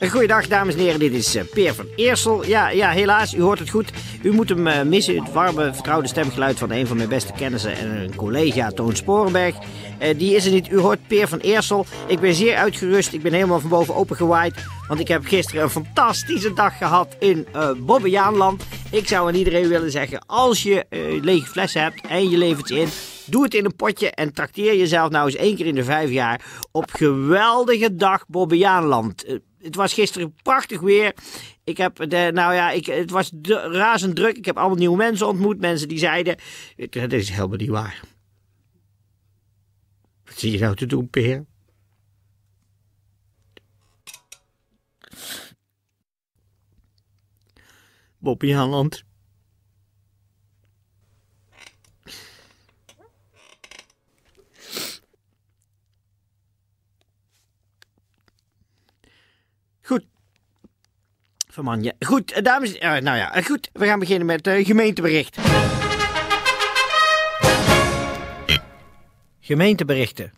Goeiedag dames en heren, dit is eh, Peer van Eersel. Ja, ja, helaas, u hoort het goed. U moet hem eh, missen, het warme, vertrouwde stemgeluid van een van mijn beste kennissen en een collega, Toon Sporenberg. Eh, die is er niet. U hoort Peer van Eersel. Ik ben zeer uitgerust, ik ben helemaal van boven opengewaaid. Want ik heb gisteren een fantastische dag gehad in uh, Bobbejaanland. Ik zou aan iedereen willen zeggen, als je lege flessen hebt en je levert ze in... Doe het in een potje en trakteer jezelf nou eens één keer in de vijf jaar op geweldige dag Bobbejaanland het was gisteren prachtig weer. Ik heb, de, nou ja, ik, het was razend druk. Ik heb allemaal nieuwe mensen ontmoet. Mensen die zeiden, dit is helemaal niet waar. Wat zie je nou te doen, Peer? Bobby Haaland. Goed, eh, dames en uh, nou ja, goed. We gaan beginnen met uh, gemeentebericht. Gemeenteberichten.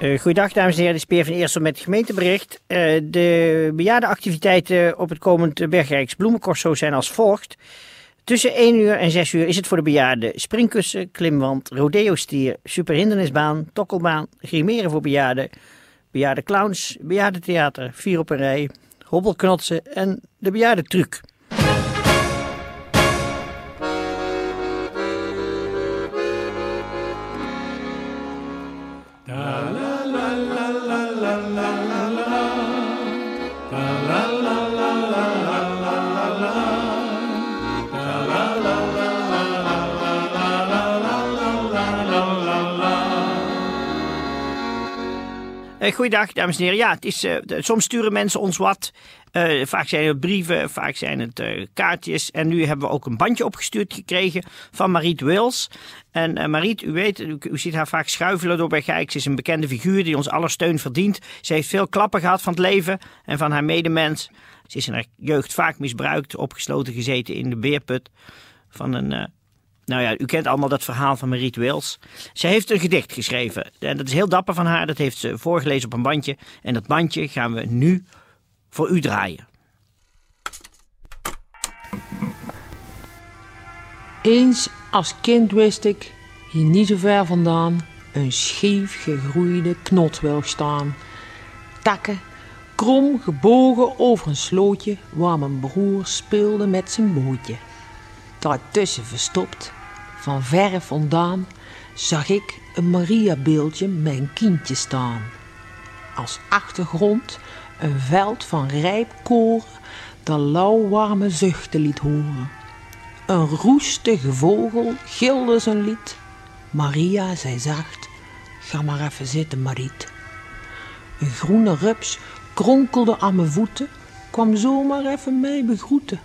Uh, goeiedag dames en heren, de Speer van Eersel met gemeentebericht. Uh, de bejaardenactiviteiten op het komend Bergrijks Bloemencorso zijn als volgt. Tussen 1 uur en 6 uur is het voor de bejaarden springkussen, klimwand, rodeo-stier, superhindernisbaan, tokkelbaan, grimeren voor bejaarden, bejaarde clowns, bejaarde theater, vier op een rij, hobbelknotsen en de bejaarde goeiedag, dames en heren. Ja, het is, uh, soms sturen mensen ons wat. Uh, vaak zijn het brieven, vaak zijn het kaartjes. En nu hebben we ook een bandje opgestuurd gekregen van Mariet Wils. En Mariet, u weet, u, ziet haar vaak schuifelen door bij Gijk. Ze is een bekende figuur die ons aller steun verdient. Ze heeft veel klappen gehad van het leven en van haar medemens. Ze is in haar jeugd vaak misbruikt, opgesloten gezeten in de beerput van een nou ja, u kent allemaal dat verhaal van Mariet Wils. Ze heeft een gedicht geschreven. En dat is heel dapper van haar. Dat heeft ze voorgelezen op een bandje. En dat bandje gaan we nu voor u draaien. Eens als kind wist ik, hier niet zo ver vandaan, een scheef gegroeide knot wil staan. Takken, krom gebogen over een slootje, waar mijn broer speelde met zijn bootje. Daartussen verstopt van verre vandaan zag ik een Maria-beeldje mijn kindje staan. Als achtergrond een veld van rijp koren dat lauwwarme zuchten liet horen. Een roestige vogel gilde zijn lied. Maria zei zacht, ga maar even zitten Mariet. Een groene rups kronkelde aan mijn voeten, kwam zomaar even mij begroeten.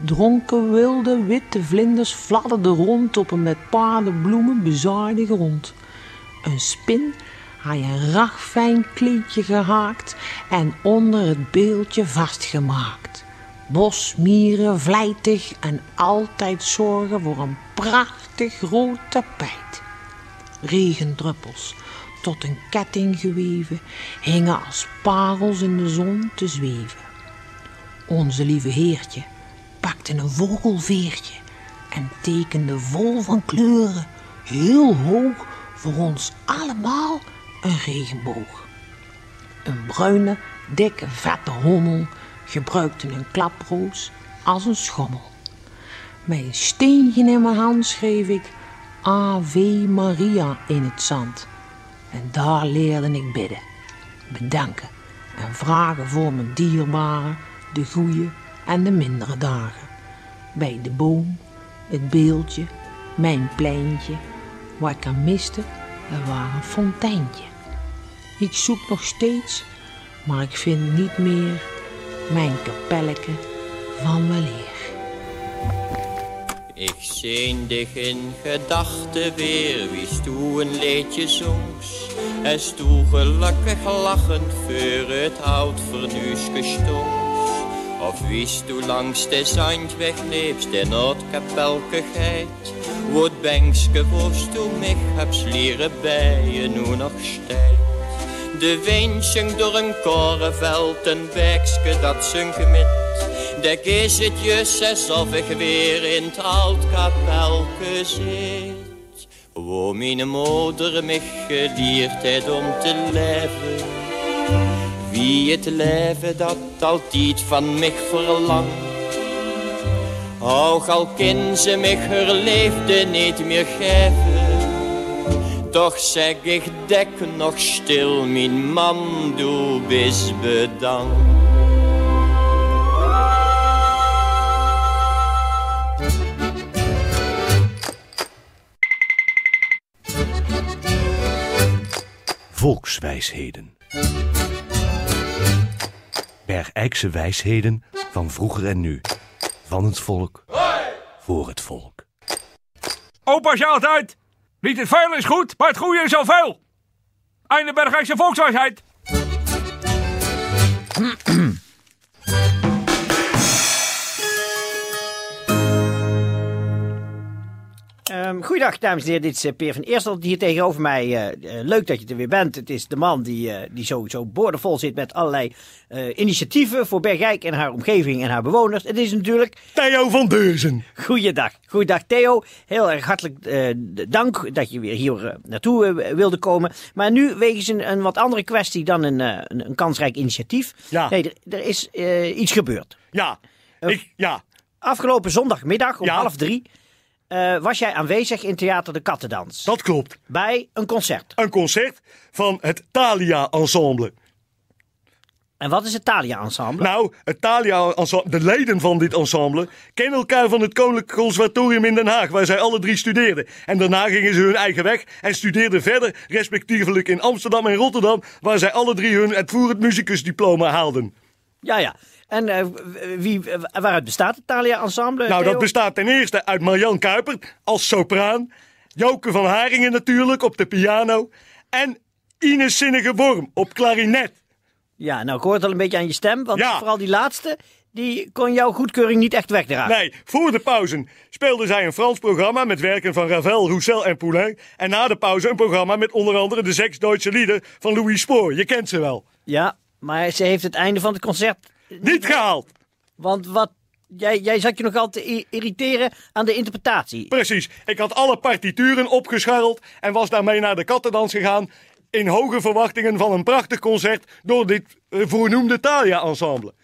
Dronken wilde witte vlinders fladderden rond op een met paardenbloemen bezaaide grond. Een spin had een ragfijn kleedje gehaakt en onder het beeldje vastgemaakt. Bosmieren vlijtig en altijd zorgen voor een prachtig rood tapijt. Regendruppels tot een ketting geweven hingen als parels in de zon te zweven. Onze lieve heertje pakte een vogelveertje en tekende vol van kleuren, heel hoog voor ons allemaal een regenboog. Een bruine, dikke, vette hommel gebruikte een klaproos als een schommel. Met een steentje in mijn hand schreef ik Ave Maria in het zand. En daar leerde ik bidden, bedanken en vragen voor mijn dierbaren, de goeie en de mindere dagen. Bij de boom, het beeldje, mijn pleintje, waar ik aan miste, er was een fonteintje. Ik zoek nog steeds maar ik vind niet meer mijn kapelleke van weleer. Ik zeendig in gedachten weer, wie stoe een leedje zongs. En stoe gelukkig lachend voor het oud vernuuske stongs. Of wie stoe langs de zandweg leefst in het kapelke geit. Wo het bankske voor stoe mich hebt leren bij je nu nog stijt. De wind zingt door een korenveld, een bekske dat zingt met. De is het jus alsof ik weer in het oud kapelke zit. Wo mijn moeder mich geleerd om te leven. Wie het leven dat altijd van mich verlangt. Ook al kin ze mich haar leefde niet meer geven. Toch zeg ik dek nog stil, mijn man, doe bis bedankt. Volkswijsheden. Bergijkse wijsheden van vroeger en nu. Van het volk, voor het volk. Opa zei altijd, niet het veel is goed, maar het goede is al veel. Einde Bergijkse volkswijsheid. Ehm goeiedag, dames en heren. Dit is eh, Peer van Eerstel hier tegenover mij. Eh, eh, leuk dat je er weer bent. Het is de man die, die zo, zo boordevol zit met allerlei initiatieven voor Bergijk en haar omgeving en haar bewoners. Het is natuurlijk Theo van Deurzen. Goeiedag. Goeiedag Theo. Heel erg hartelijk dank dat je weer hier naartoe wilde komen. Maar nu wegens een, een wat andere kwestie dan een, een, een kansrijk initiatief. Ja. Nee, er, er is iets gebeurd. Ja, ik, ja, Afgelopen zondagmiddag om Ja. half drie eh, was jij aanwezig in Theater de Kattendans. dat klopt. Bij een concert. Een concert van het Thalia Ensemble. En wat is het Thalia Ensemble? Nou, het Thalia Ensemble, de leden van dit ensemble kennen elkaar van het Koninklijk Conservatorium in Den Haag, waar zij alle drie studeerden. En daarna gingen ze hun eigen weg en studeerden verder, respectievelijk in Amsterdam en Rotterdam, waar zij alle drie hun uitvoerend muzikusdiploma haalden. Ja, ja. En eh, wie, eh, waaruit bestaat het Thalia Ensemble? Nou, Theo? dat bestaat ten eerste uit Marjan Kuiper als sopraan, Joke van Haringen natuurlijk op de piano en Ines Zinnige Worm op klarinet. Ja, nou, ik hoor het al een beetje aan je stem. Want Ja. vooral die laatste, die kon jouw goedkeuring niet echt wegdragen. Nee, voor de pauze speelden zij een Frans programma met werken van Ravel, Roussel en Poulain. En na de pauze een programma met onder andere de zes Duitse lieden van Louis Spoor. Je kent ze wel. Ja, maar ze heeft het einde van het concert Niet gehaald. Want wat, jij, jij zat je nogal te irriteren aan de interpretatie. Precies. Ik had alle partituren opgescharreld en was daarmee naar de kattendans gegaan. In hoge verwachtingen van een prachtig concert door dit eh, voornoemde Thalia-ensemble.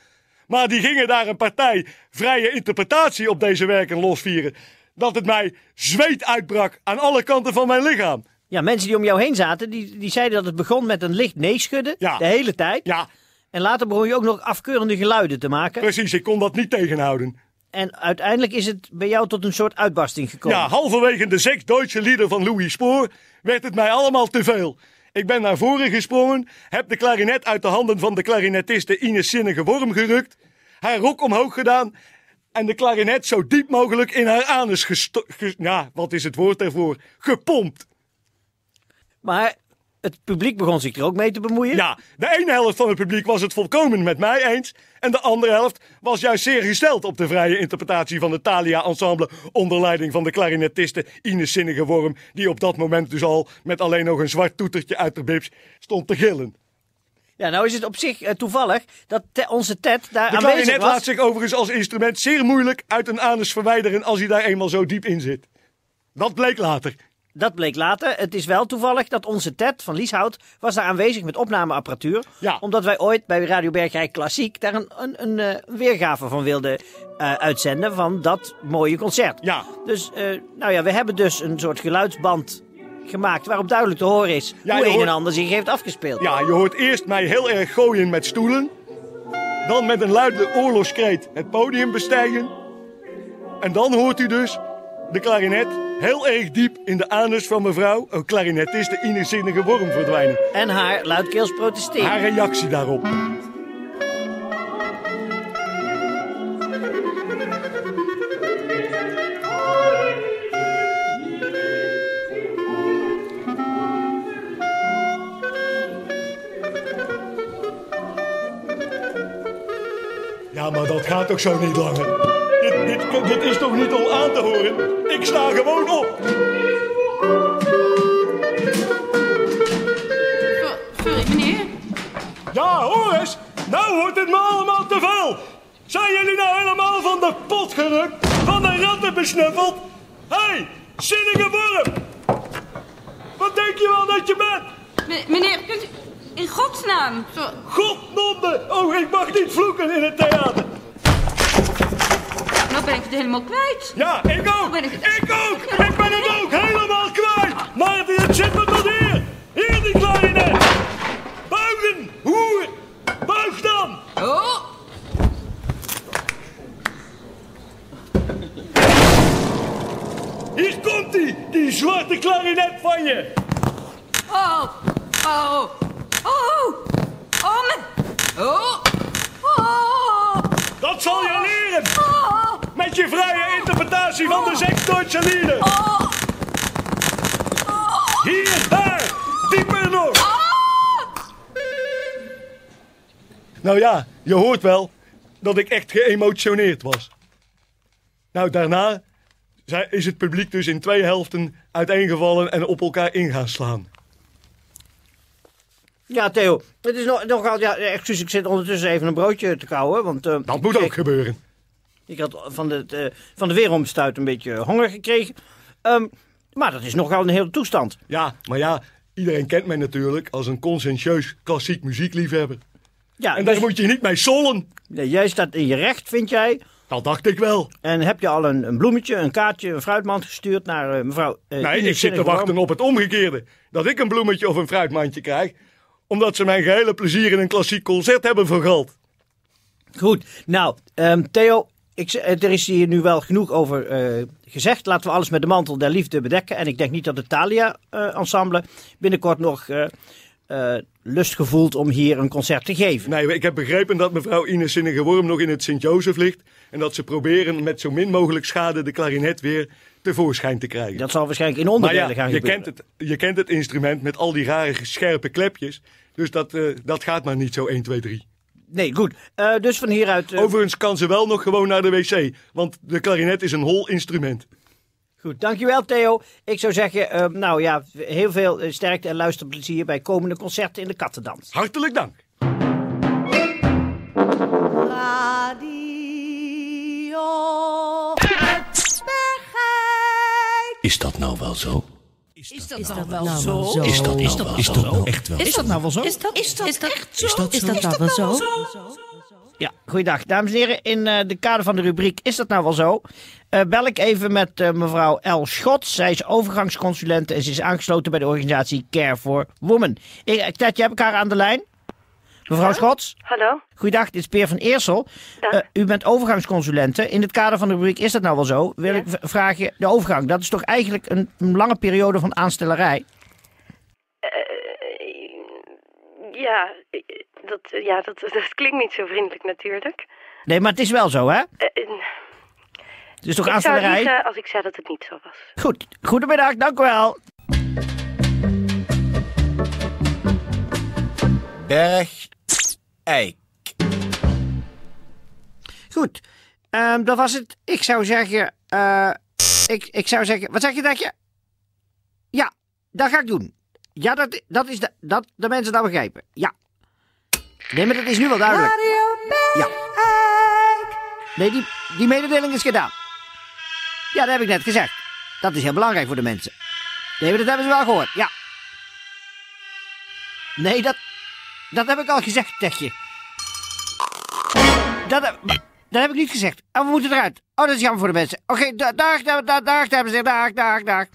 Maar die gingen daar een partij vrije interpretatie op deze werken losvieren. Dat het mij zweet uitbrak aan alle kanten van mijn lichaam. Ja, mensen die om jou heen zaten, die, die zeiden dat het begon met een licht neeschudden. Ja. De hele tijd. Ja, En later begon je ook nog afkeurende geluiden te maken. precies. Ik kon dat niet tegenhouden. En uiteindelijk is het bij jou tot een soort uitbarsting gekomen. Ja, halverwege de zes Duitse lieder van Louis Spoor werd het mij allemaal te veel. Ik ben naar voren gesprongen, heb de klarinet uit de handen van de klarinetiste Ines Zinnige Worm gerukt, haar rok omhoog gedaan en de klarinet zo diep mogelijk in haar anus gesto... ge- ja, wat is het woord ervoor? Gepompt. Maar het publiek begon zich er ook mee te bemoeien. Ja, de ene helft van het publiek was het volkomen met mij eens. En de andere helft was juist zeer gesteld op de vrije interpretatie van het Thalia-ensemble. onder leiding van de klarinetiste Ines Zinnige Worm. die op dat moment dus al met alleen nog een zwart toetertje uit de bips stond te gillen. Ja, nou is het op zich eh, toevallig dat te- onze Ted daar De aanwezig klarinet was. laat zich overigens als instrument zeer moeilijk uit een anus verwijderen. als hij daar eenmaal zo diep in zit. Dat bleek later. Dat bleek later. Het is wel toevallig dat onze Ted van Lieshout was daar aanwezig met opnameapparatuur. Ja. Omdat wij ooit bij Radio Bergrijk Klassiek daar een, een, een eh, weergave van wilden eh, uitzenden van dat mooie concert. Ja. Dus, eh, nou ja, we hebben dus een soort geluidsband gemaakt waarop duidelijk te horen is Ja, hoe een hoort- en ander zich heeft afgespeeld. Ja, je hoort eerst mij heel erg gooien met stoelen. Dan met een luide oorlogskreet het podium bestijgen. En dan hoort u dus de klarinet heel erg diep in de anus van mevrouw, een klarinetist, de innerzinnige worm verdwijnen. En haar luidkeels protesteren. Haar reactie daarop. Ja, maar dat gaat toch zo niet langer? Dit, dit, is toch niet om aan te horen? Ik sta gewoon op. Sorry, meneer. Ja, hoor eens. Nou wordt het me allemaal te veel. Zijn jullie nou helemaal van de pot gerukt? Van de ratten besnuffeld? Hé, hey, zinnige worm. Wat denk je wel dat je bent? Me- meneer, kunt u... In godsnaam. Godnonde. Oh, ik mag niet vloeken in het theater. Ben ik het helemaal kwijt. Ja, ik ook. ben ik- Ik ook. Ik ben het ook helemaal kwijt. Maar het zit me tot hier. Hier die klarinet. Buigen. Hoer. Buig dan. Oh, Hier komt hij. Die zwarte klarinet van je. oh, oh, oh, oh. Oh, oh, Dat zal je leren. Met je vrije interpretatie van de Zeckdeutsche lieden. Hier, daar, dieper nog. Nou ja, je hoort wel dat ik echt geëmotioneerd was. Nou, daarna is het publiek dus in twee helften uiteengevallen en op elkaar in gaan slaan. Ja, Theo. Het is nog, nogal... Ja, excuus, ik zit ondertussen even een broodje te kauwen. Want, eh, Dat moet ook gebeuren. Ik had van de, eh, van de weeromstuit een beetje honger gekregen. Ehm, maar dat is nogal een hele toestand. Ja, maar ja, iedereen kent mij natuurlijk als een conscientieus klassiek muziekliefhebber. Ja, En daar dus- moet je niet mee sollen. ja, jij staat in je recht, vind jij. Dat dacht ik wel. En heb je al een, een bloemetje, een kaartje, een fruitmand gestuurd naar eh, mevrouw... eh, Nee, ik zit te wachten op het omgekeerde. Dat ik een bloemetje of een fruitmandje krijg. Omdat ze mijn gehele plezier in een klassiek concert hebben vergald. Goed, nou, ehm, Theo, ik, eh, er is hier nu wel genoeg over eh, gezegd. Laten we alles met de mantel der liefde bedekken. En ik denk niet dat het Thalia-ensemble binnenkort nog eh, eh, lust gevoelt om hier een concert te geven. Nee, ik heb begrepen dat mevrouw Ines Zinnige Worm nog in het Sint-Jozef ligt. En dat ze proberen met zo min mogelijk schade de klarinet weer tevoorschijn te krijgen. Dat zal waarschijnlijk in onderdelen ja, gaan je gebeuren. kent, het, je kent het instrument met al die rare scherpe klepjes. Dus dat, eh, dat gaat maar niet zo 1, 2, 3. Nee, goed. Eh, dus van hieruit... eh, Overigens kan ze wel nog gewoon naar de wc. Want de klarinet is een hol instrument. Goed, dankjewel Theo. Ik zou zeggen, eh, nou ja, heel veel sterkte en luisterplezier bij komende concerten in de Kattendans. Hartelijk dank. Radio Is dat nou wel zo? Is dat, nou wel zo? Is dat, is dat, is dat nou echt wel Is dat nou wel zo? Is dat, is dat, echt zo? Is dat Is dat nou wel zo? Ja, goeiedag. Dames en heren, in eh, de kader van de rubriek Is dat nou wel zo? Eh, bel ik even met eh, mevrouw El Schots. Zij is overgangsconsulente en ze is aangesloten bij de organisatie Care for Women. Ik, Tetje, heb ik haar aan de lijn? Mevrouw Schots? Hallo? Goeiedag, dit is Peer van Eersel. Eh, u bent overgangsconsulente. In het kader van de rubriek Is dat nou wel zo? Wil ik vragen, de overgang, dat is toch eigenlijk een, een lange periode van aanstellerij? Ja, dat, ja dat, dat klinkt niet zo vriendelijk natuurlijk. Nee, maar het is wel zo, hè? Eh, Het is toch ik zou aanstellerij? liegen als ik zei dat het niet zo was. Goed, goedemiddag, dank u wel. Berg Eik. Goed, ehm, dat was het. Ik zou zeggen, eh, ik, ik zou zeggen, wat zeg je, dat je? Ja, dat ga ik doen. Ja, dat, dat is de, dat de mensen dat begrijpen. Ja. Nee, maar dat is nu wel duidelijk. Ja. Nee, die, die mededeling is gedaan. Ja, dat heb ik net gezegd. Dat is heel belangrijk voor de mensen. Nee, maar dat hebben ze wel gehoord. Ja. Nee, dat, dat heb ik al gezegd tegen je. Dat, heb- ik niet gezegd. En we moeten eruit. Oh, dat is jammer voor de mensen. Oké, da- dag, dag, dag, dag. Dag, dag, dag.